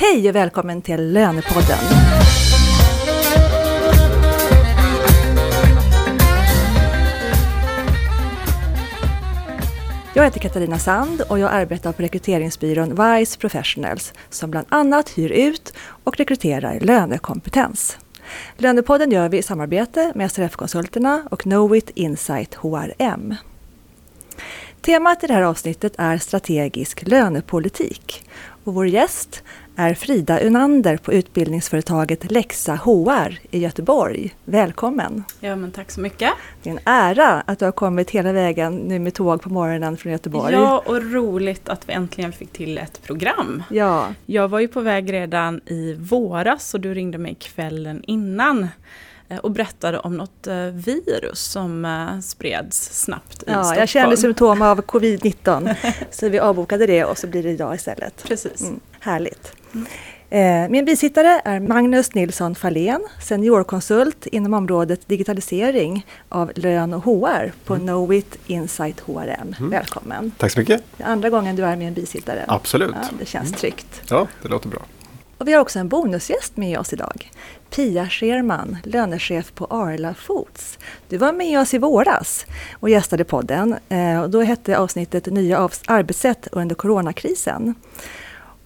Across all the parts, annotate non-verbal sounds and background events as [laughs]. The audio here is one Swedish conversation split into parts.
Hej och välkommen till Lönepodden! Jag heter Katarina Sand och jag arbetar på rekryteringsbyrån Wise Professionals som bland annat hyr ut och rekryterar lönekompetens. Lönepodden gör vi i samarbete med SRF-konsulterna och Knowit Insight HRM. Temat i det här avsnittet är strategisk lönepolitik och vår gäst är Frida Unander på utbildningsföretaget Lexa HR i Göteborg. Välkommen! Ja, men tack så mycket! Det är en ära att du har kommit hela vägen nu med tåg på morgonen från Göteborg. Ja, och roligt att vi äntligen fick till ett program. Ja. Jag var ju på väg redan i våras och du ringde mig kvällen innan och berättade om något eh, virus som eh, spreds snabbt i ja, Stockholm. Jag kände symptom av [laughs] covid-19 så vi avbokade det och så blir det idag istället. Precis. Mm, härligt. Mm. Min bisittare är Magnus Nilsson Fahlén, seniorkonsult inom området digitalisering av lön och HR på mm. Knowit Insight HRM. Mm. Välkommen! Tack så mycket! Det är andra gången du är med en bisittare. Absolut! Ja, det känns tryggt. Ja, det låter bra. Och vi har också en bonusgäst med oss idag. Pia Scherman, lönechef på Arla Foods. Du var med oss i våras och gästade podden. Eh, och då hette avsnittet Nya arbetssätt under coronakrisen.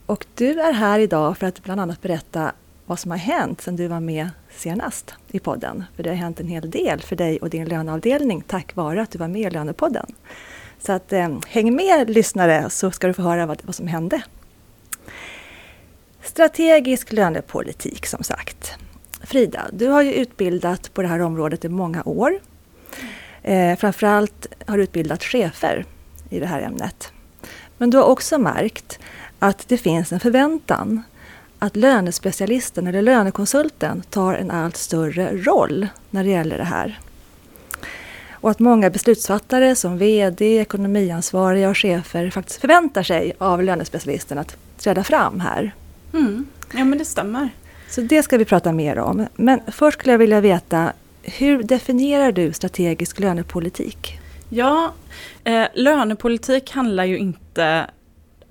Och du är här idag för att bland annat berätta vad som har hänt sedan du var med senast i podden. För det har hänt en hel del för dig och din löneavdelning tack vare att du var med i Lönepodden. Så att, eh, häng med lyssnare så ska du få höra vad, vad som hände. Strategisk lönepolitik som sagt. Frida, du har ju utbildat på det här området i många år. Eh, framförallt har du utbildat chefer i det här ämnet. Men du har också märkt att det finns en förväntan att lönespecialisten eller lönekonsulten tar en allt större roll när det gäller det här. Och att många beslutsfattare som VD, ekonomiansvariga och chefer faktiskt förväntar sig av lönespecialisten att träda fram här. Mm. Ja men det stämmer. Så det ska vi prata mer om. Men först skulle jag vilja veta, hur definierar du strategisk lönepolitik? Ja, eh, lönepolitik handlar ju inte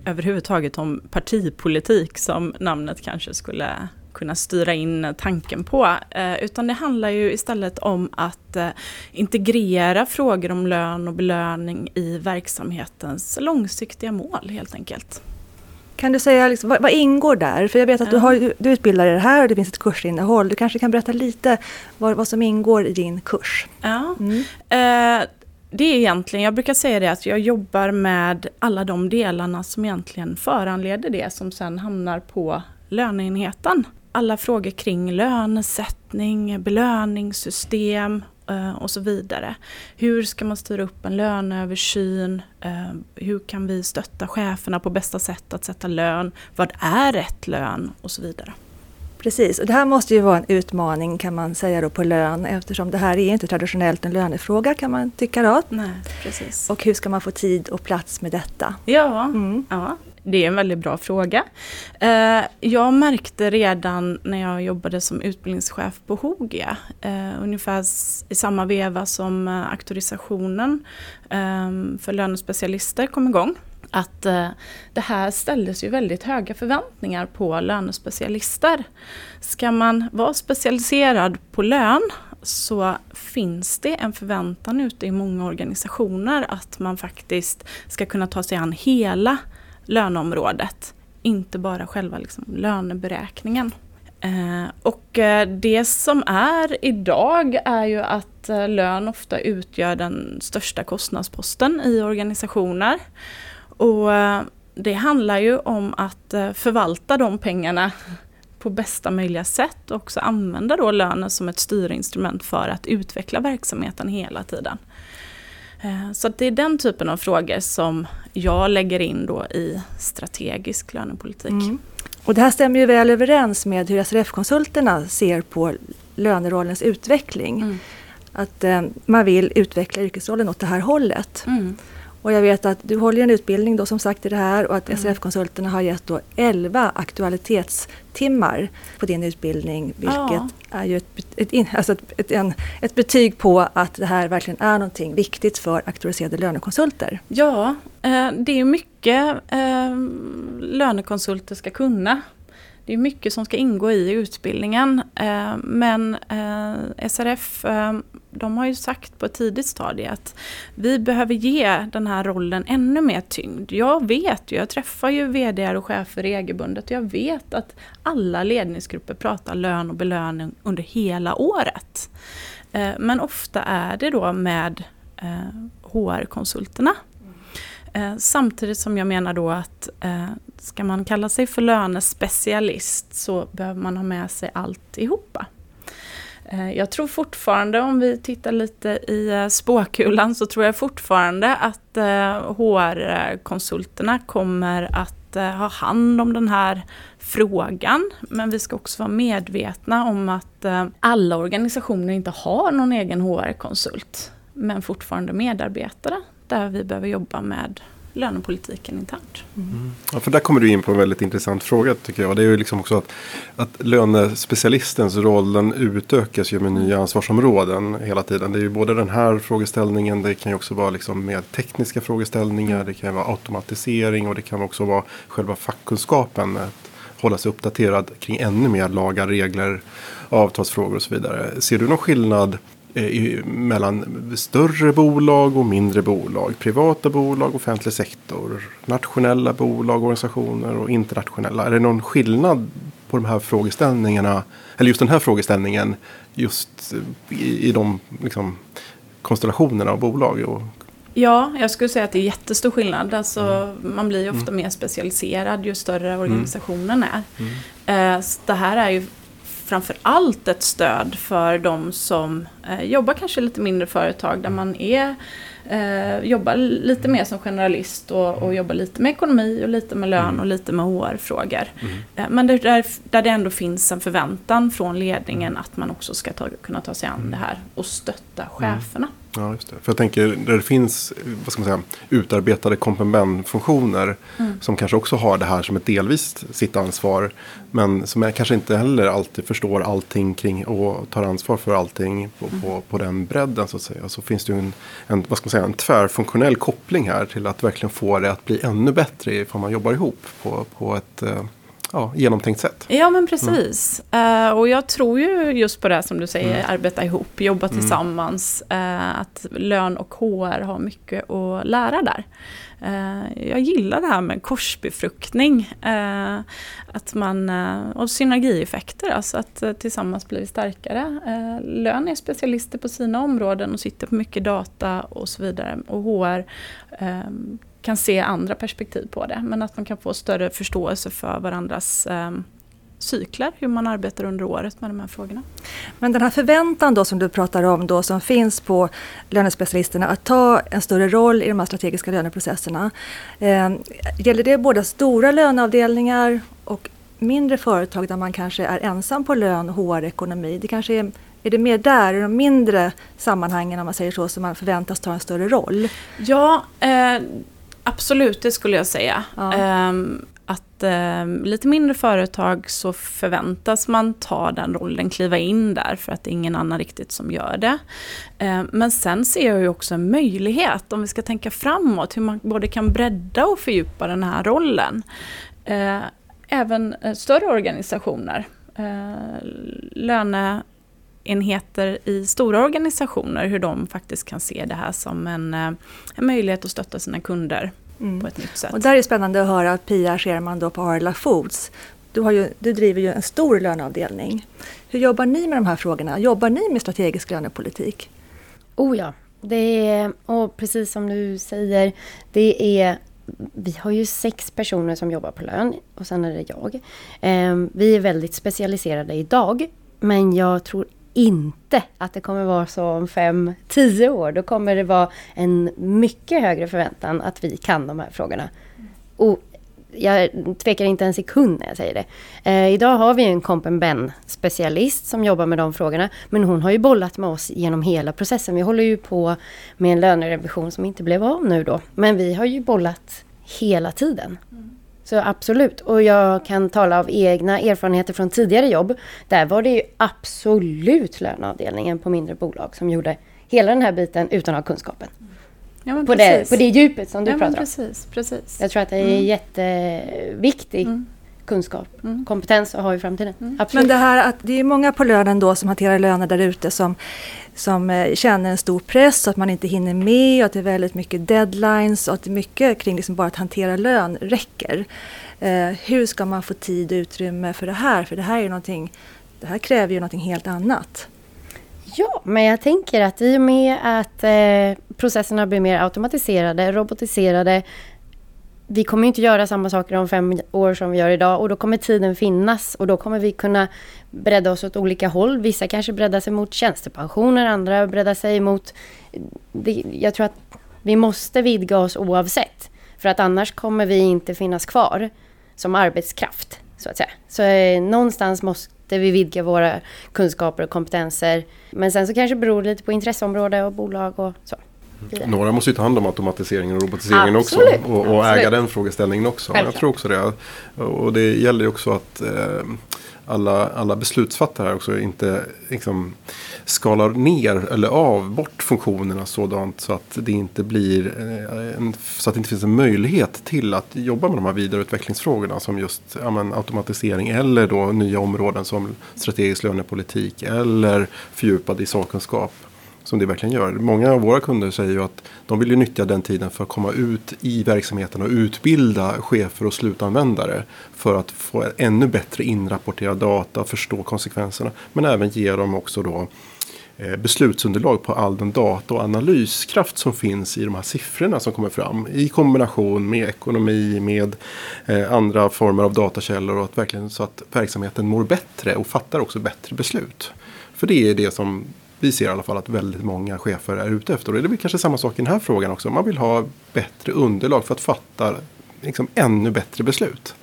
överhuvudtaget om partipolitik som namnet kanske skulle kunna styra in tanken på. Eh, utan det handlar ju istället om att eh, integrera frågor om lön och belöning i verksamhetens långsiktiga mål helt enkelt. Kan du säga, liksom, vad, vad, ingår där? För jag vet att ja. du, har, du utbildar dig här och det finns ett kursinnehåll. Du kanske kan berätta lite vad, vad som ingår i din kurs? Ja. Mm. Eh, det är egentligen, jag brukar säga det att jag jobbar med alla de delarna som egentligen föranleder det som sen hamnar på löneenheten. Alla frågor kring lönesättning, belöningssystem och så vidare. Hur ska man styra upp en löneöversyn? Eh, hur kan vi stötta cheferna på bästa sätt att sätta lön? Vad är rätt lön? Och så vidare. Precis, och det här måste ju vara en utmaning kan man säga då på lön eftersom det här är inte traditionellt en lönefråga kan man tycka då. Nej, precis. Och hur ska man få tid och plats med detta? Ja, mm. ja. Det är en väldigt bra fråga. Eh, jag märkte redan när jag jobbade som utbildningschef på Hogia, eh, ungefär i samma veva som eh, auktorisationen ehm, för lönespecialister kom igång, att det här ställdes ju väldigt höga förväntningar på lönespecialister. Ska man vara specialiserad på lön så finns det en förväntan ute i många organisationer att man faktiskt ska kunna ta sig an hela löneområdet. Inte bara själva liksom löneberäkningen. Eh, och eh, det som är idag är ju att eh, lön ofta utgör den största kostnadsposten i organisationer. Och det handlar ju om att förvalta de pengarna på bästa möjliga sätt och också använda då lönen som ett styrinstrument för att utveckla verksamheten hela tiden. Eh, så det är den typen av frågor som jag lägger in då i strategisk lönepolitik. Mm. Och det här stämmer ju väl överens med hur SRF-konsulterna ser på lönerollens utveckling. Mm. Att eh, man vill utveckla yrkesrollen åt det här hållet. Mm. Och jag vet att du håller en utbildning då som sagt i det här och att mm. SRF-konsulterna har gett då 11 aktualitetstimmar på din utbildning. Vilket ja. är ju ett, ett, alltså ett, ett, en, ett betyg på att det här verkligen är någonting viktigt för auktoriserade lönekonsulter. Ja, eh, det är mycket eh, lönekonsulter ska kunna. det är mycket som ska ingå i utbildningen. Eh, men SRF de har ju sagt på ett tidigt stadie att vi behöver ge den här rollen ännu mer tyngd. Jag vet ju, jag träffar ju VD och chefer regelbundet och jag vet att alla ledningsgrupper pratar lön och belöning under hela året. Eh, men ofta är det då med eh, HR-konsulterna eh, samtidigt som jag menar då att ska man kalla sig för lönespecialist så behöver man ha med sig alltihopa. Mm. Eh, jag tror fortfarande, om vi tittar lite i eh, spåkulan, så tror jag fortfarande att eh, HR-konsulterna kommer att ha hand om den här frågan. Men vi ska också vara medvetna om att alla organisationer inte har någon egen HR-konsult, men fortfarande medarbetare där vi behöver jobba med lönepolitiken internt. Mm. Ja, för där kommer du in på en väldigt intressant fråga tycker jag. Det är ju liksom också att, att lönespecialistens roll den utökas ju med nya ansvarsområden hela tiden. Det är ju både den här frågeställningen, det kan ju också vara liksom mer tekniska frågeställningar, det kan vara automatisering och det kan också vara själva fackkunskapen. Att hålla sig uppdaterad kring ännu mer lagar, regler, avtalsfrågor och så vidare. Ser du någon skillnad i, mellan större bolag och mindre bolag. Privata bolag, offentlig sektor, nationella bolag, organisationer och internationella. Är det någon skillnad på de här frågeställningarna, eller just den här frågeställningen, just i, i de liksom, konstellationerna av bolag? Och... Ja, jag skulle säga att det är jättestor skillnad. Alltså, mm. Man blir ju ofta mm. mer specialiserad ju större organisationen är. Mm. Eh, det här är ju framför allt ett stöd för de som eh, jobbar kanske lite mindre företag där man är eh, jobbar lite mer som generalist och, och jobbar lite med ekonomi och lite med lön och lite med HR-frågor. Mm. Eh, men det där, där det ändå finns en förväntan från ledningen att man också ska ta, kunna ta sig an det här och stötta cheferna. Ja, just det. För jag tänker där det finns vad ska man säga, utarbetade komplement-funktioner mm. som kanske också har det här som ett delvis sitt ansvar. Men som jag kanske inte heller alltid förstår allting kring och tar ansvar för allting på, mm. på, på, den bredden så att säga. Så finns det ju en, en, vad ska man säga, en tvärfunktionell koppling här till att verkligen få det att bli ännu bättre ifall man jobbar ihop på, på ett eh, ja, genomtänkt sätt. Ja men precis. Mm. Uh, och jag tror ju just på det som du säger, mm. arbeta ihop, jobba mm. tillsammans. Uh, att lön och HR har mycket att lära där. Uh, jag gillar det här med korsbefruktning. att man, och synergieffekter, alltså att tillsammans blir vi starkare. lön är specialister på sina områden och sitter på mycket data och så vidare. Och HR kan se andra perspektiv på det. Men att man kan få större förståelse för varandras eh, cykler, hur man arbetar under året med de här frågorna. Men den här förväntan då som du pratar om då som finns på lönespecialisterna att ta en större roll i de här strategiska löneprocesserna. Eh, gäller det både stora löneavdelningar och mindre företag där man kanske är ensam på lön, HR-ekonomi? Det kanske är är det mer där, i de mindre sammanhangen om man säger så, som man förväntas ta en större roll? Ja, eh, Absolut, det skulle jag säga. Ja. Um, att um, lite mindre företag så förväntas man ta den rollen, kliva in där för att det är ingen annan riktigt som gör det. Um, men sen ser jag ju också en möjlighet om vi ska tänka framåt hur man både kan bredda och fördjupa den här rollen. Uh, även uh, större organisationer. Uh, löne enheter i stora organisationer, hur de faktiskt kan se det här som en, eh, en möjlighet att stötta sina kunder mm. på ett nytt sätt. Och där är det spännande att höra Pia Scherman då på Arla Foods. Du, har ju, du driver ju en stor löneavdelning. Hur jobbar ni med de här frågorna? Jobbar ni med strategisk lönepolitik? Oh ja, det är, och precis som du säger, det är vi har ju sex personer som jobbar på lön och sen är det jag. Ehm, vi är väldigt specialiserade idag men jag tror inte att det kommer vara så om fem, tio år. Då kommer det vara en mycket högre förväntan att vi kan de här frågorna. Och jag tvekar inte en sekund när jag säger det. Eh, idag har vi en Kompenben specialist som jobbar med de frågorna. Men hon har ju bollat med oss genom hela processen. Vi håller ju på med en lönerevision som inte blev av nu då. Men vi har ju bollat hela tiden. Mm. Så absolut. Och jag kan tala av egna erfarenheter från tidigare jobb. Där var det ju absolut löneavdelningen på mindre bolag som gjorde hela den här biten utan att ha kunskapen. Ja, på, det, på det djupet som du ja, pratar precis, om. Precis. Jag tror att det är mm. jätteviktig mm. Kunskap, mm. kompetens att ha i framtiden. Mm. Men det här att det är många på lönen då som hanterar löner där ute som, som eh, känner en stor press att man inte hinner med och att det är väldigt mycket deadlines och att mycket kring liksom bara att hantera lön räcker. Eh, hur ska man få tid och utrymme för det här? För det här är någonting, det här kräver ju någonting helt annat. Ja, men jag tänker att i och med att eh, processerna blir mer automatiserade, robotiserade, vi kommer inte göra samma saker om fem år som vi gör idag och då kommer tiden finnas och då kommer vi kunna bredda oss åt olika håll. Vissa kanske breddar sig mot tjänstepensioner, andra breddar sig mot... Det, jag tror att vi måste vidga oss oavsett. För att annars kommer vi inte finnas kvar som arbetskraft. Så att säga. Så eh, någonstans måste vi vidga våra kunskaper och kompetenser. Men sen så kanske det beror lite på intresseområde och bolag och så. Några måste ju ta hand om automatiseringen och robotiseringen Absolut. också. Och, och äga den frågeställningen också. Självklart. Jag tror också det. Och det gäller ju också att eh, alla, alla beslutsfattare också inte liksom, skalar ner eller av bort funktionerna sådant så att det inte blir eh, en, så att det inte finns en möjlighet till att jobba med de här vidareutvecklingsfrågorna som just ja, men, automatisering eller då nya områden som strategisk lönepolitik eller fördjupad i sakkunskap som det verkligen gör. Många av våra kunder säger ju att de vill ju nyttja den tiden för att komma ut i verksamheten och utbilda chefer och slutanvändare. För att få ännu bättre inrapporterad data, förstå konsekvenserna. Men även ge dem också då eh, beslutsunderlag på all den data och analyskraft som finns i de här siffrorna som kommer fram. I kombination med ekonomi, med eh, andra former av datakällor och att verkligen så att verksamheten mår bättre och fattar också bättre beslut. För det är det som vi ser i alla fall att väldigt många chefer är ute efter. Och det är kanske samma sak i den här frågan också. Man vill ha bättre underlag för att fatta liksom, ännu bättre beslut.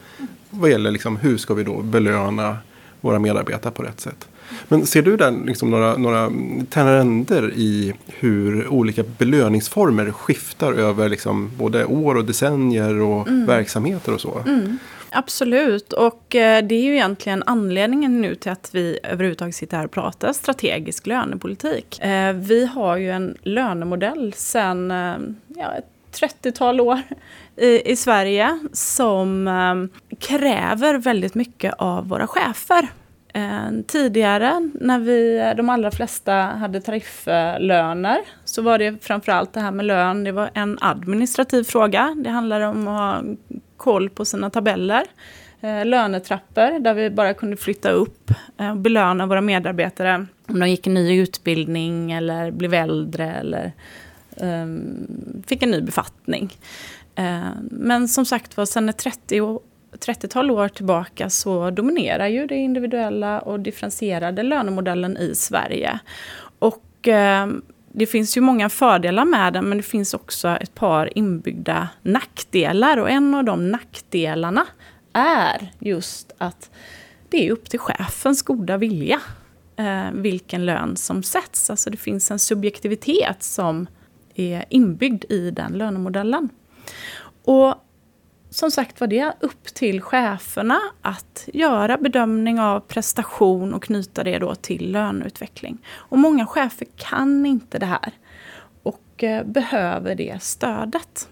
Vad gäller liksom, hur ska vi då belöna våra medarbetare på rätt sätt. Men ser du där liksom några, några trender i hur olika belöningsformer skiftar över liksom både år och decennier och mm. verksamheter och så? Mm. Absolut, och eh, det är ju egentligen anledningen nu till att vi överhuvudtaget sitter här och pratar strategisk lönepolitik. Eh, vi har ju en lönemodell sedan eh, ja, ett 30-tal år i, i Sverige som kräver väldigt mycket av våra chefer. Eh, tidigare när vi, de allra flesta hade tarifflöner så var det framförallt det här med lön, det var en administrativ fråga. Det handlade om att ha koll på sina tabeller. Eh, lönetrappor där vi bara kunde flytta upp eh, och belöna våra medarbetare om de gick en ny utbildning eller blev äldre eller eh, fick en ny befattning. Eh, men som sagt var, sen 30 30-tal år tillbaka så dominerar ju det individuella och differentierade lönemodellen i Sverige. Och eh, det finns ju många fördelar med den, men det finns också ett par inbyggda nackdelar. Och en av de nackdelarna är just att det är upp till chefens goda vilja eh, vilken lön som sätts. Alltså det finns en subjektivitet som är inbyggd i den lönemodellen. Och som sagt var det upp till cheferna att göra bedömning av prestation och knyta det då till löneutveckling. Och många chefer kan inte det här och eh, behöver det stödet.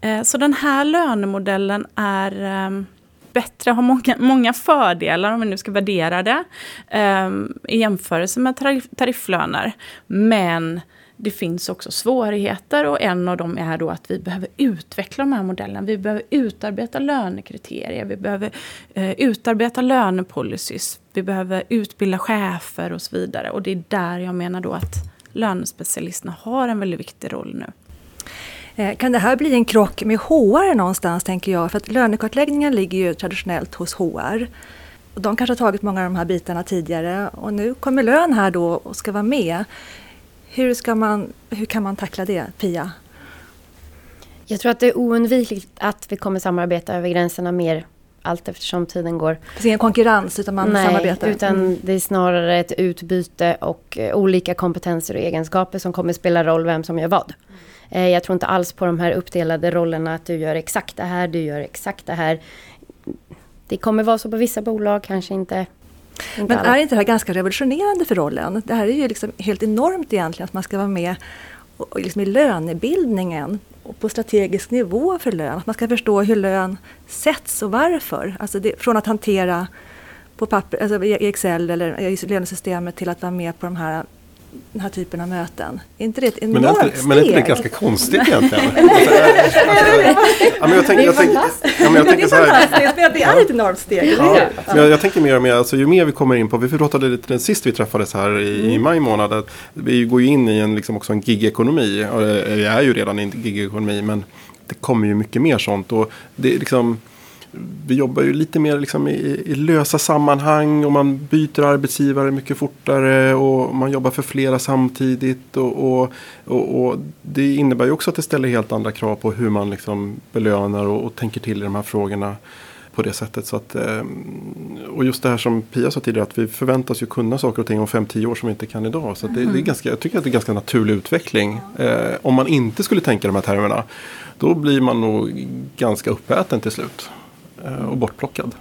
Eh, så den här lönemodellen är ehm, bättre, har många, många fördelar om vi nu ska värdera det ehm, i jämförelse med tarifflöner. Men det finns också svårigheter och en av dem är då att vi behöver utveckla de här modellerna. Vi behöver utarbeta lönekriterier, vi behöver eh, utarbeta lönepolicys, vi behöver utbilda chefer och så vidare. Och det är där jag menar då att lönespecialisterna har en väldigt viktig roll nu. Eh, kan det här bli en krock med HR någonstans, tänker jag? För att lönekartläggningen ligger ju traditionellt hos HR. De kanske har tagit många av de här bitarna tidigare och nu kommer lön här då och ska vara med. Hur, ska man, hur kan man tackla det, Pia? Jag tror att det är oundvikligt att vi kommer samarbeta över gränserna mer allt eftersom tiden går. Det är ingen konkurrens utan man Nej, samarbetar? utan mm. det är snarare ett utbyte och eh, olika kompetenser och egenskaper som kommer spela roll vem som gör vad. Mm. jag tror inte alls på de här uppdelade rollerna att du gör exakt det här, du gör exakt det här. Det kommer vara så på vissa bolag, kanske inte men är inte det här ganska revolutionerande för rollen? Det här är ju liksom helt enormt egentligen att man ska vara med och liksom i lönebildningen och på strategisk nivå för lön. Att man ska förstå hur lön sätts och varför. Alltså det, från att hantera på papper, alltså i Excel eller i lönesystemet till att vara med på de här den här typen av möten. Är inte det ett enormt men är inte, steg? Men är inte det ganska konstigt egentligen? ja, men jag tänker, jag tänker, ja, men jag tänker så här. Det är ett enormt steg, Ja, men jag, jag tänker mer och mer, alltså, ju mer vi kommer in på, vi pratade lite den sist vi träffades här i, i maj månad, att vi går ju in i en, liksom också en gigekonomi, och eh, vi är ju redan i en gigekonomi, men det kommer ju mycket mer sånt. Och det är liksom, vi jobbar ju lite mer liksom i, i lösa sammanhang och man byter arbetsgivare mycket fortare och man jobbar för flera samtidigt. Och, och, och, och det innebär ju också att det ställer helt andra krav på hur man liksom belönar och, tänker till i de här frågorna på det sättet. Så att, eh, och just det här som Pia sa tidigare att vi förväntas ju kunna saker och ting om 5-10 år som vi inte kan idag. Så det, det är ganska, jag tycker att det är ganska naturlig utveckling. Eh, om man inte skulle tänka de här termerna då blir man nog ganska uppäten till slut. Eh, och bortplockad.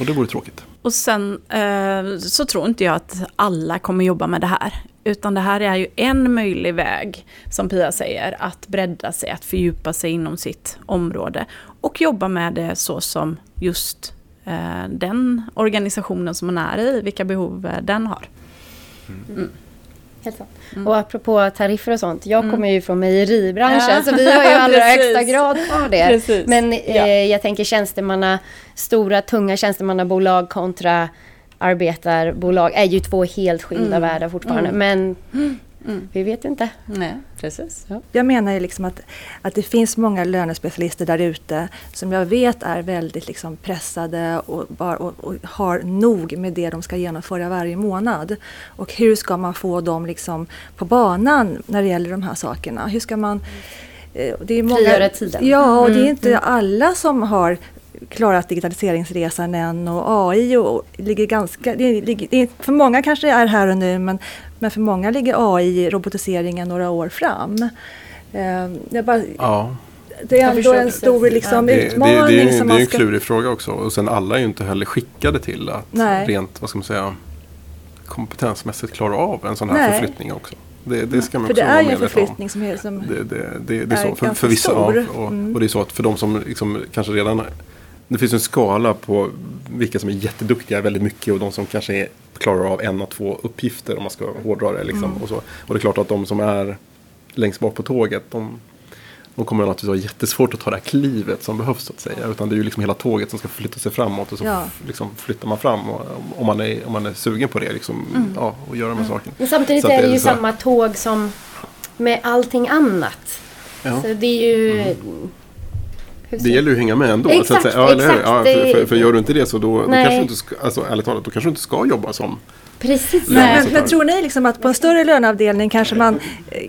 Och det vore tråkigt. Och sen eh, så tror inte jag att alla kommer jobba med det här. Utan det här är ju en möjlig väg, som Pia säger, att bredda sig, att fördjupa sig inom sitt område. Och jobba med det så som just eh, den organisationen som man är i, vilka behov eh, den har. Helt sant. Mm. Och apropå tariffer och sånt. Jag Mm. kommer ju från mejeribranschen Ja. så vi har ju [laughs] allra högsta grad kvar det. Precis. Men eh, Ja. jag tänker tjänstemanna, stora tunga tjänstemannabolag kontra arbetarbolag är ju två helt skilda Mm. världar fortfarande. Mm. Men Mm. vi vet inte. Nej, precis. Ja. Jag menar ju liksom att, att det finns många lönespecialister där ute som jag vet är väldigt liksom pressade och, bara, och, och har nog med det de ska genomföra varje månad. Och hur ska man få dem liksom på banan när det gäller de här sakerna? Hur ska man... eh, Det är Frigöra tiden. Ja, och det är Mm, inte alla som har klarat digitaliseringsresan än och AI och ligger ganska... Det ligger, det för många kanske det är här och nu men, men för många ligger AI, robotiseringen, några år fram. Eh, Jag bara, Ja. det är ändå en stor liksom, Det, det, det, utmaning är, som det är en ska... klurig fråga också. Och sen alla är ju inte heller skickade till att Nej. rent, vad ska man säga, kompetensmässigt klara av en sån här Nej. förflyttning också. Det, det ska man För också det är ju en om. förflyttning som är... Som, Det, det, det, det är är så. För, för vissa, ja, stor. och, Mm. och det är så att för de som liksom kanske redan det finns en skala på vilka som är jätteduktiga väldigt mycket och de som kanske är, klarar av en och två uppgifter om man ska hårdra det. Liksom, Mm. och, så. och det är klart att de som är längst bak på tåget de, de kommer naturligtvis ha jättesvårt att ta det här klivet som behövs så att säga. Utan det är ju liksom hela tåget som ska flytta sig framåt och så Ja. liksom flyttar man fram och, om, man är, om man är sugen på det liksom, ja, och göra de här sakerna. Men samtidigt Så är det ju så- samma tåg som med allting annat. Ja. Så det är ju... Hur Det gäller ju att hänga med ändå. Exakt, så att säga. Ja, exakt. Ja, för, för, för gör du inte det så då, då kanske du inte ska, alltså, ärligt talat, då kanske du inte ska jobba som Precis. Nej. men, men tror ni liksom att på en större löneavdelning kanske man,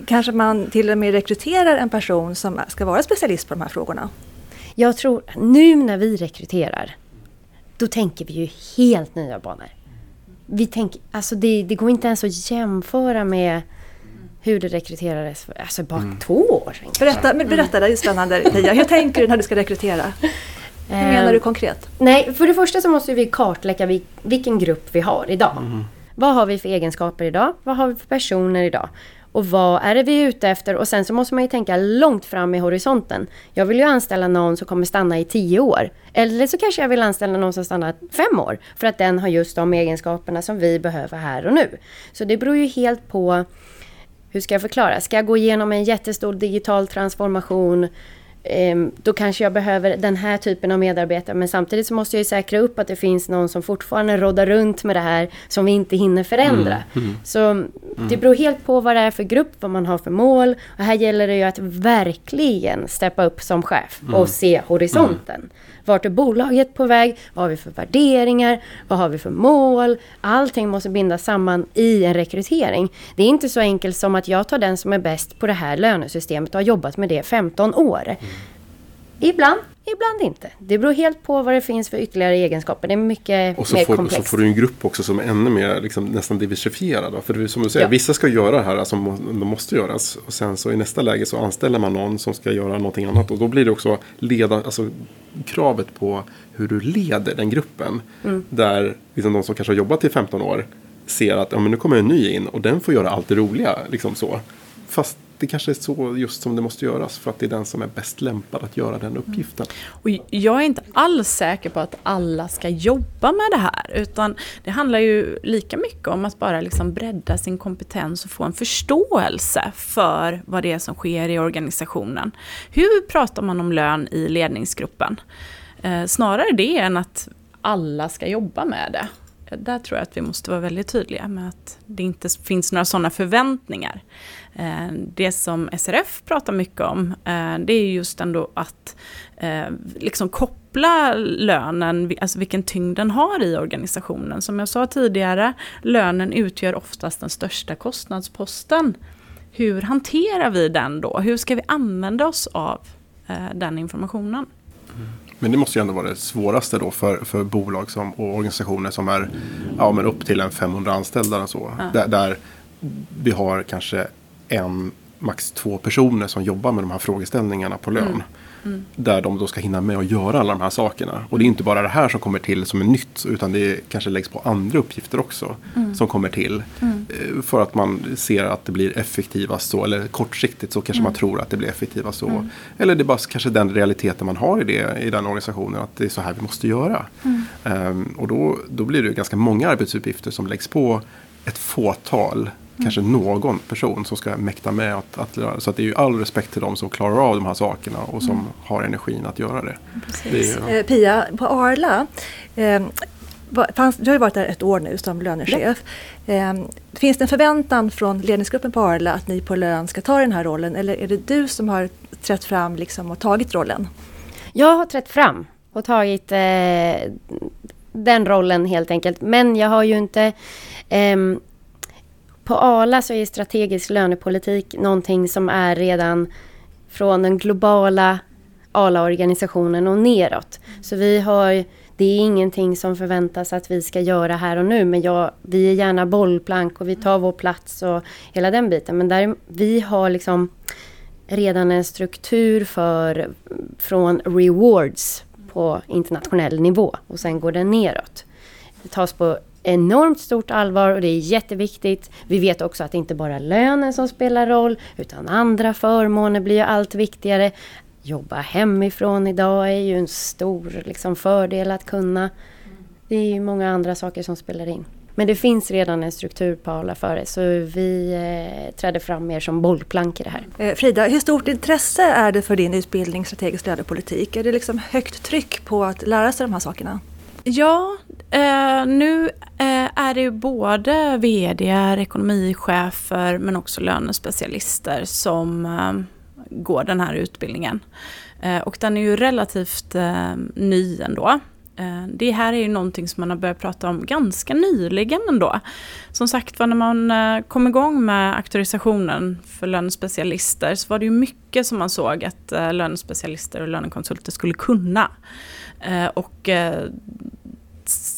kanske man till och med rekryterar en person som ska vara specialist på de här frågorna? Jag tror, nu när vi rekryterar, då tänker vi ju helt nya banor. Vi tänker, alltså det, det går inte ens att jämföra med hur det rekryterades för alltså bara Mm. två år sedan. Berätta, men berätta det är spännande Pia. Hur tänker du när du ska rekrytera? Hur menar du konkret? Nej, för det första så måste vi kartlägga vil- vilken grupp vi har idag. Vad har vi för egenskaper idag? Vad har vi för personer idag? Och vad är det vi är ute efter? Och sen så måste man ju tänka långt fram i horisonten. Jag vill ju anställa någon som kommer stanna i tio år. Eller så kanske jag vill anställa någon som stannar fem år. För att den har just de egenskaperna som vi behöver här och nu. Så det beror ju helt på hur ska jag förklara? Ska jag gå igenom en jättestor digital transformation ehm, då kanske jag behöver den här typen av medarbetare men samtidigt så måste jag ju säkra upp att det finns någon som fortfarande roddar runt med det här som vi inte hinner förändra. Så det beror helt på vad det är för grupp, vad man har för mål. Och här gäller det ju att verkligen steppa upp som chef och se horisonten. Vart är bolaget på väg? Vad har vi för värderingar? Vad har vi för mål? Allting måste bindas samman i en rekrytering. Det är inte så enkelt som att jag tar den som är bäst på det här lönesystemet och har jobbat med det i 15 år. Ibland, ibland inte. Det beror helt på vad det finns för ytterligare egenskaper. Det är mycket Och så mer får, så komplext. får du en grupp också som är ännu mer liksom, nästan diversifierad. För det är som du säger, Ja. vissa ska göra det här som må- de måste göras. Och sen så i nästa läge så anställer man någon som ska göra någonting annat. Och då blir det också leda, alltså, kravet på hur du leder den gruppen. Mm. Där liksom, de som kanske har jobbat i 15 år ser att ja, men nu kommer en ny in och den får göra allt det roliga. Liksom så. Fast det kanske är så just som det måste göras för att det är den som är bäst lämpad att göra den uppgiften. Mm. Och jag är inte alls säker på att alla ska jobba med det här utan det handlar ju lika mycket om att bara liksom bredda sin kompetens och få en förståelse för vad det är som sker i organisationen. Hur pratar man om lön i ledningsgruppen? Eh, snarare det än att alla ska jobba med det där tror jag att vi måste vara väldigt tydliga med att det inte finns några sådana förväntningar. Eh, det som SRF pratar mycket om, eh, det är just ändå att eh, liksom koppla lönen, alltså vilken tyngd den har i organisationen. Som jag sa tidigare, lönen utgör oftast den största kostnadsposten. Hur hanterar vi den då? Hur ska vi använda oss av den informationen? Mm. Men det måste ju ändå vara det svåraste då för, för bolag som, och organisationer som är ja, men upp till en 500 anställda. Och så, ja. där, där vi har kanske en, max två personer som jobbar med de här frågeställningarna på lön. Mm. Mm. Där de då ska hinna med att göra alla de här sakerna. Och det är inte bara det här som kommer till som är nytt. Utan det kanske läggs på andra uppgifter också. Mm. Som kommer till. Mm. Eh, för att man ser att det blir effektivast så. Eller kortsiktigt så kanske man mm. tror att det blir effektivast så. Mm. Eller det är bara kanske den realiteten man har i, det, i den organisationen. Att det är så här vi måste göra. Um, och då, då blir det ganska många arbetsuppgifter som läggs på ett fåtal kanske någon person som ska mäkta med att, att göra Så att det är ju all respekt till de som klarar av de här sakerna och som mm. har energin att göra det. det är, eh, Pia, på Arla, eh, fanns, du har ju varit där ett år nu som lönechef. Ja. Eh, finns det en förväntan från ledningsgruppen på Arla att ni på lön ska ta den här rollen eller är det du som har trätt fram liksom och tagit rollen? Jag har trätt fram och tagit eh, den rollen helt enkelt. Men jag har ju inte ehm, på ALA så är strategisk lönepolitik någonting som är redan från den globala ALA-organisationen och neråt. Så vi har, det är ingenting som förväntas att vi ska göra här och nu men jag, vi är gärna bollplank och vi tar vår plats och hela den biten. Men där, vi har liksom redan en struktur för, från rewards på internationell nivå och sen går den neråt. Det tas på enormt stort allvar och det är jätteviktigt. Vi vet också att det inte bara är lönen som spelar roll utan andra förmåner blir allt viktigare. Jobba hemifrån idag är ju en stor liksom, fördel att kunna. Det är ju många andra saker som spelar in. Men det finns redan en struktur på Arla för det så vi eh, trädde fram mer som bollplank i det här. Eh, Frida, hur stort intresse är det för din utbildning strategisk lönepolitik? Är det liksom högt tryck på att lära sig de här sakerna? Ja, eh, nu eh, är det ju både vd, ekonomichefer men också lönespecialister som eh, går den här utbildningen. Eh, och den är ju relativt eh, ny ändå. Eh, det här är ju någonting som man har börjat prata om ganska nyligen ändå. Som sagt var när man eh, kom igång med auktorisationen för lönespecialister så var det ju mycket som man såg att eh, lönespecialister och lönekonsulter skulle kunna. Eh, och eh,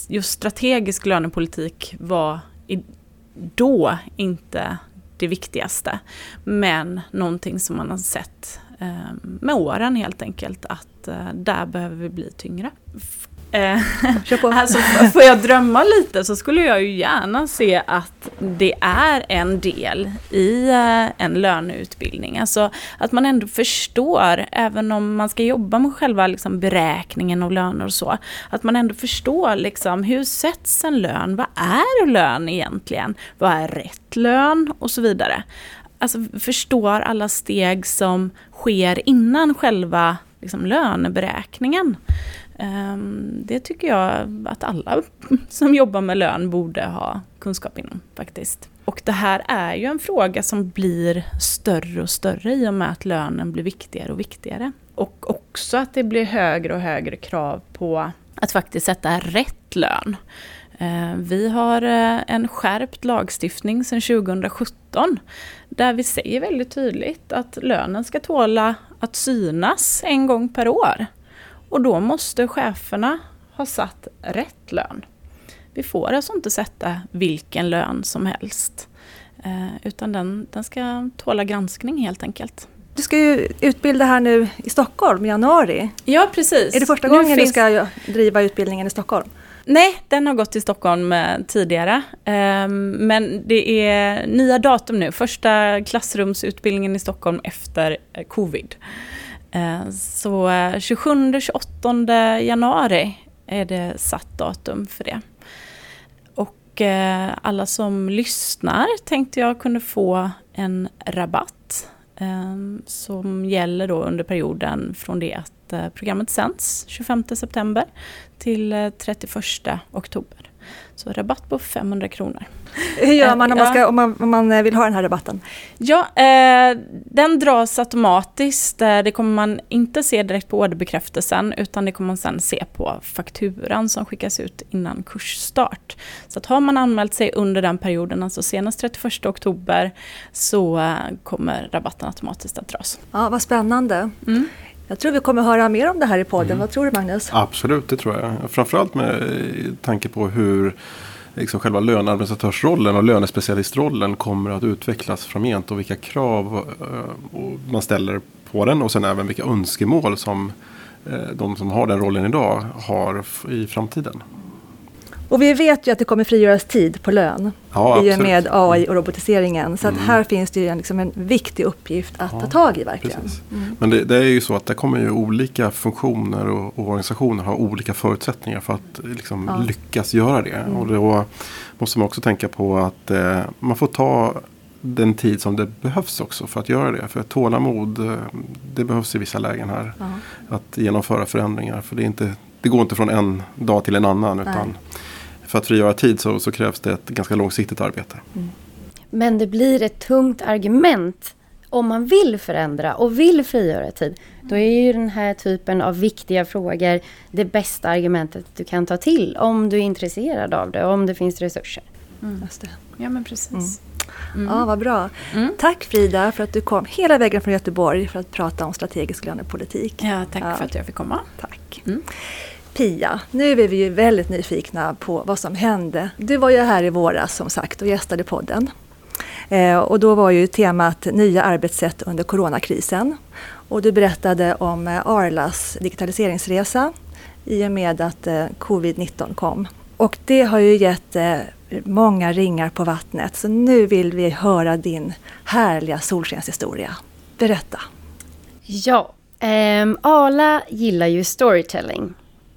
just strategisk lönepolitik var då inte det viktigaste. Men någonting som man har sett ehm, med åren helt enkelt att eh, där behöver vi bli tyngre. Eh, [laughs] alltså, får jag drömma lite så skulle jag ju gärna se att det är en del i eh, en löneutbildning. Alltså att man ändå förstår, även om man ska jobba med själva liksom, beräkningen av löner och så, att man ändå förstår liksom, hur sätts en lön? Vad är lön egentligen? Vad är rätt lön? Och så vidare. Alltså förstår alla steg som sker innan själva liksom, löneberäkningen. Ehm, det tycker jag att alla [laughs] som jobbar med lön borde ha kunskap inom faktiskt. Och det här är ju en fråga som blir större och större i och med att lönen blir viktigare och viktigare. Och också att det blir högre och högre krav på att faktiskt sätta rätt lön. Ehm, vi har eh, en skärpt lagstiftning sedan 2017 där vi säger väldigt tydligt att lönen ska tåla att synas en gång per år. Och då måste cheferna ha satt rätt lön. Vi får alltså inte sätta vilken lön som helst. Eh, utan den, den ska tåla granskning helt enkelt. Du ska ju utbilda här nu i Stockholm i januari. Ja, precis. Är det första gången finns... du ska driva utbildningen i Stockholm? Nej, den har gått till Stockholm eh, tidigare. Eh, men det är nya datum nu. Första klassrumsutbildningen i Stockholm efter eh, covid. Eh, så eh, 27-28 januari är det satt datum för det. Och eh, alla som lyssnar tänkte jag kunde få en rabatt som gäller då under perioden från det att programmet sänds 25 september till 31 oktober. Så rabatt på 500 kronor. Hur gör man om man, ska, om man, om man vill ha den här rabatten? Ja, eh, den dras automatiskt. Eh, det kommer man inte se direkt på orderbekräftelsen utan det kommer man sen se på fakturan som skickas ut innan kursstart. Så att har man anmält sig under den perioden, alltså senast 31 oktober, så eh, kommer rabatten automatiskt att dras. Ja, vad spännande. Mm. Jag tror vi kommer höra mer om det här i podden. Mm. Vad tror du Magnus? Absolut, det tror jag. Framförallt med tanke på hur liksom själva löneadministratörsrollen och lönespecialistrollen kommer att utvecklas framgent och vilka krav eh, man ställer på den och sen även vilka önskemål som eh, de som har den rollen idag har i framtiden. Och vi vet ju att det kommer frigöras tid på lön ja, i och med AI och robotiseringen. Så att mm. här finns det ju en, liksom en viktig uppgift att ja, ta tag i verkligen. Mm. Men det, det, är ju så att det kommer ju olika funktioner och, och organisationer ha olika förutsättningar för att liksom ja. lyckas göra det. Mm. Och då måste man också tänka på att eh, man får ta den tid som det behövs också för att göra det. För tålamod, eh, det behövs i vissa lägen här. Att genomföra förändringar. För det, är inte, det går inte från en dag till en annan. utan för att frigöra tid så, så krävs det ett ganska långsiktigt arbete. Mm. Men det blir ett tungt argument om man vill förändra och vill frigöra tid. Då är ju den här typen av viktiga frågor det bästa argumentet du kan ta till om du är intresserad av det, om det finns resurser. Mm. Just det. Ja men precis. Mm. Mm. Ja, vad bra. Mm. Tack Frida för att du kom hela vägen från Göteborg för att prata om strategisk lönepolitik. Ja, tack ja. för att jag fick komma. Tack. Mm. Pia, nu är vi ju väldigt nyfikna på vad som hände. Du var ju här i våras som sagt och gästade podden. Eh, och då var ju temat nya arbetssätt under coronakrisen. Och du berättade om eh, Arlas digitaliseringsresa i och med att eh, covid-19 kom. Och det har ju gett eh, många ringar på vattnet. Så nu vill vi höra din härliga solskenshistoria. Berätta! Ja, eh, Arla gillar ju storytelling.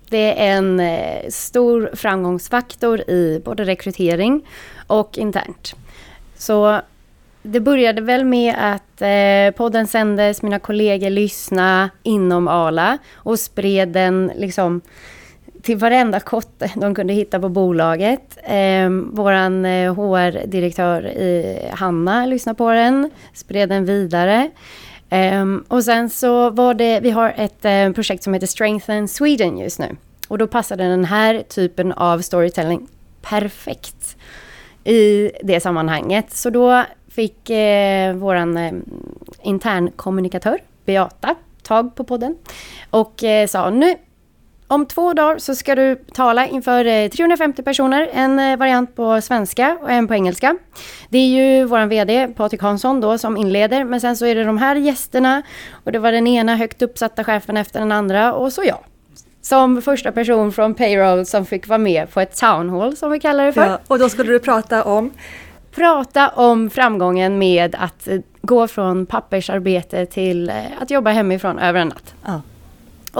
Det är en eh, stor framgångsfaktor i både rekrytering och internt. Så det började väl med att eh, podden sändes, mina kollegor lyssnade inom Ala och spred den liksom till varenda kotte de kunde hitta på bolaget. Ehm, eh, Vår HR-direktör Hanna lyssnade på den, spred den vidare. Um, och sen så var det, vi har ett um, projekt som heter Strengthen Sweden just nu. Och då passade den här typen av storytelling perfekt i det sammanhanget. Så då fick uh, våran eh, uh, internkommunikatör Beata tag på podden och uh, sa nu om två dagar så ska du tala inför 350 personer, en variant på svenska och en på engelska. Det är ju vår VD Patrik Hansson då som inleder, men sen så är det de här gästerna och det var den ena högt uppsatta chefen efter den andra och så jag. Som första person från Payroll som fick vara med på ett town hall som vi kallar det för. Ja, och då skulle du prata om? Prata om framgången med att gå från pappersarbete till att jobba hemifrån över en natt. Ja.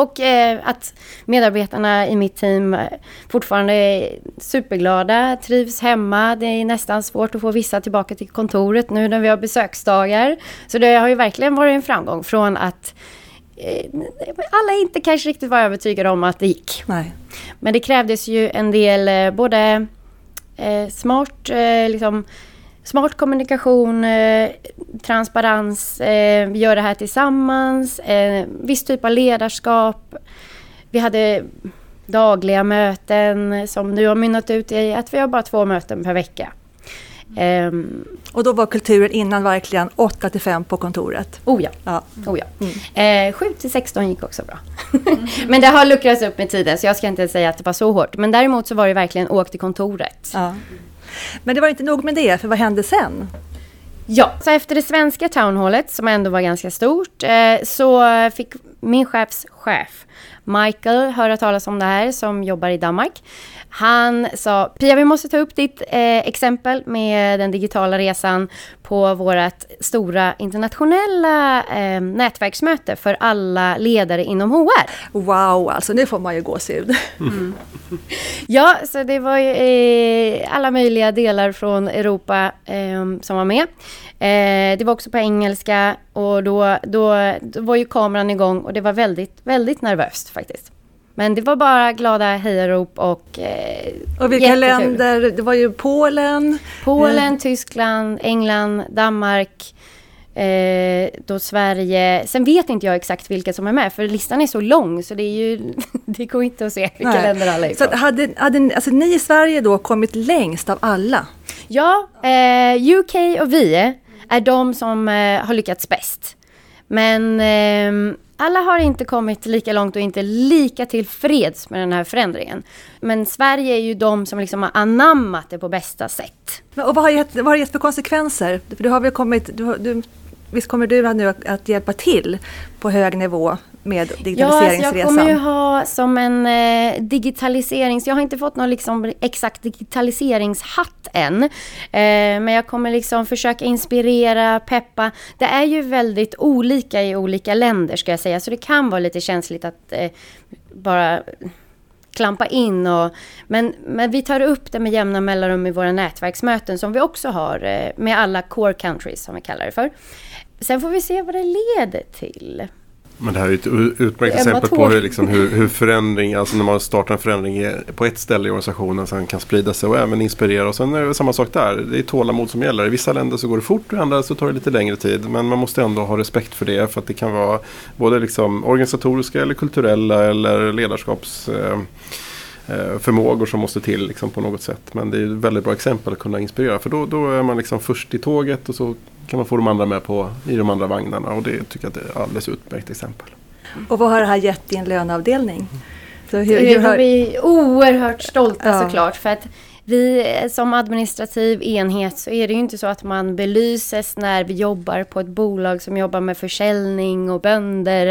Och eh, att medarbetarna i mitt team fortfarande är superglada, trivs hemma. Det är nästan svårt att få vissa tillbaka till kontoret nu när vi har besöksdagar. Så det har ju verkligen varit en framgång från att eh, alla inte kanske riktigt var övertygade om att det gick. Nej. Men det krävdes ju en del eh, både eh, smart eh, liksom, smart kommunikation, eh, transparens, eh, vi gör det här tillsammans, eh, viss typ av ledarskap. Vi hade dagliga möten som nu har mynnat ut i att vi har bara två möten per vecka. Um, och då var kulturen innan verkligen 8 till 5 på kontoret? Oh ja. ja. Oh ja. Mm. Eh, 7 till 16 gick också bra. [laughs] men det har luckrats upp med tiden så jag ska inte säga att det var så hårt. Men däremot så var det verkligen åk till kontoret. Ja. Men det var inte nog med det, för vad hände sen? Ja, så efter det svenska townhallet som ändå var ganska stort eh, så fick min chefs chef Michael höra talas om det här som jobbar i Danmark. Han sa, Pia vi måste ta upp ditt eh, exempel med den digitala resan på vårt stora internationella eh, nätverksmöte för alla ledare inom HR. Wow, alltså nu får man ju gåshud. Mm. [laughs] ja, så det var ju eh, alla möjliga delar från Europa eh, som var med. Eh, det var också på engelska och då, då, då var ju kameran igång och det var väldigt, väldigt nervöst faktiskt. Men det var bara glada hejarop och eh, Och vilka jättekul. länder? Det var ju Polen. Polen, eh. Tyskland, England, Danmark. Eh, då Sverige. Sen vet inte jag exakt vilka som är med för listan är så lång så det är ju [laughs] det går inte att se vilka Nej. länder alla är ifrån. Så hade, hade alltså, ni i Sverige då kommit längst av alla? Ja, eh, UK och vi är de som eh, har lyckats bäst. Men eh, alla har inte kommit lika långt och inte lika tillfreds med den här förändringen. Men Sverige är ju de som liksom har anammat det på bästa sätt. Och vad har, gett, vad har det gett för konsekvenser? För du har väl kommit, du, du, visst kommer du nu att, att hjälpa till på hög nivå med digitaliseringsresan? Ja, alltså jag kommer ju ha som en eh, digitaliserings... Jag har inte fått någon liksom exakt digitaliseringshatt än. Eh, men jag kommer liksom försöka inspirera, peppa. Det är ju väldigt olika i olika länder ska jag säga. Så det kan vara lite känsligt att eh, bara klampa in. Och, men, men vi tar upp det med jämna mellanrum i våra nätverksmöten som vi också har eh, med alla core countries som vi kallar det för. Sen får vi se vad det leder till. Men det här är ett utmärkt exempel på hur, liksom, hur, hur förändring, alltså när man startar en förändring på ett ställe i organisationen sen kan sprida sig och även inspirera. Och sen är det samma sak där, det är tålamod som gäller. I vissa länder så går det fort, i andra så tar det lite längre tid. Men man måste ändå ha respekt för det för att det kan vara både liksom organisatoriska eller kulturella eller ledarskaps eh, eh förmågor som måste till liksom, på något sätt. Men det är ett väldigt bra exempel att kunna inspirera för då, då är man liksom först i tåget och så kan man få de andra med på i de andra vagnarna och det tycker jag är ett alldeles utmärkt exempel. Och vad har det här gett din löneavdelning? Så hur, hur har... Vi är oerhört stolta ja. såklart för att vi som administrativ enhet så är det ju inte så att man belyses när vi jobbar på ett bolag som jobbar med försäljning och bönder.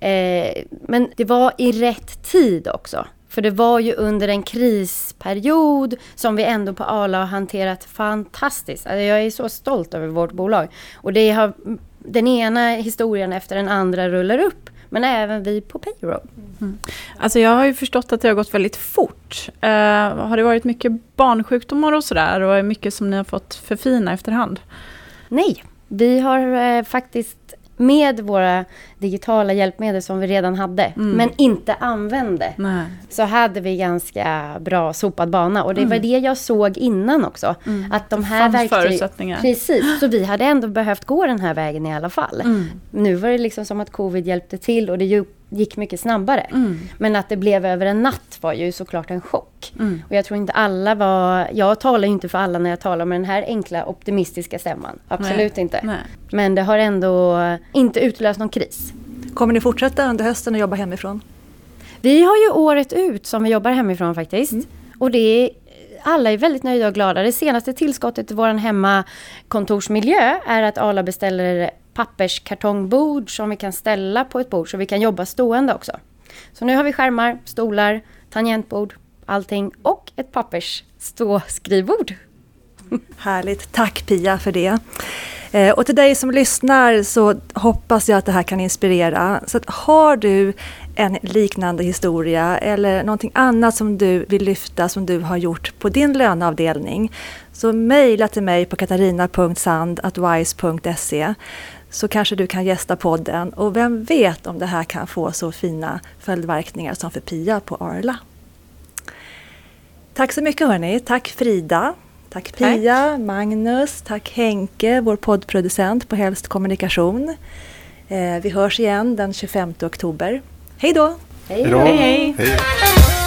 Eh, men det var i rätt tid också. För det var ju under en krisperiod som vi ändå på Arla har hanterat fantastiskt. Alltså jag är så stolt över vårt bolag. Och det har, den ena historien efter den andra rullar upp. Men även vi på payroll. Mm. Alltså jag har ju förstått att det har gått väldigt fort. Uh, har det varit mycket barnsjukdomar och sådär? Och mycket som ni har fått förfina efterhand? Nej, vi har uh, faktiskt med våra digitala hjälpmedel som vi redan hade, mm. men inte använde, Nej. så hade vi ganska bra sopad bana. Och det mm. var det jag såg innan också. Mm. Att de här verktygen... Precis, så vi hade ändå behövt gå den här vägen i alla fall. Mm. Nu var det liksom som att covid hjälpte till och det gick mycket snabbare. Mm. Men att det blev över en natt var ju såklart en chock. Mm. Och jag tror inte alla var... Jag talar ju inte för alla när jag talar med den här enkla optimistiska stämman. Absolut Nej. inte. Nej. Men det har ändå inte utlöst någon kris. Kommer ni fortsätta under hösten att jobba hemifrån? Vi har ju året ut som vi jobbar hemifrån faktiskt. Mm. Och det är alla är väldigt nöjda och glada. Det senaste tillskottet till vår hemmakontorsmiljö är att Arla beställer papperskartongbord som vi kan ställa på ett bord så vi kan jobba stående också. Så nu har vi skärmar, stolar, tangentbord, allting och ett pappersståskrivbord. [laughs] Härligt, tack Pia för det. Eh, och till dig som lyssnar så hoppas jag att det här kan inspirera. Så har du en liknande historia eller någonting annat som du vill lyfta som du har gjort på din löneavdelning så mejla till mig på katarina.sand.wise.se så kanske du kan gästa podden och vem vet om det här kan få så fina följdverkningar som för Pia på Arla. Tack så mycket hörni. Tack Frida. Tack Pia, tack. Magnus, tack Henke, vår poddproducent på Helst Kommunikation. Eh, vi hörs igen den 25 oktober. Hej då! Hej, hej! hej. hej.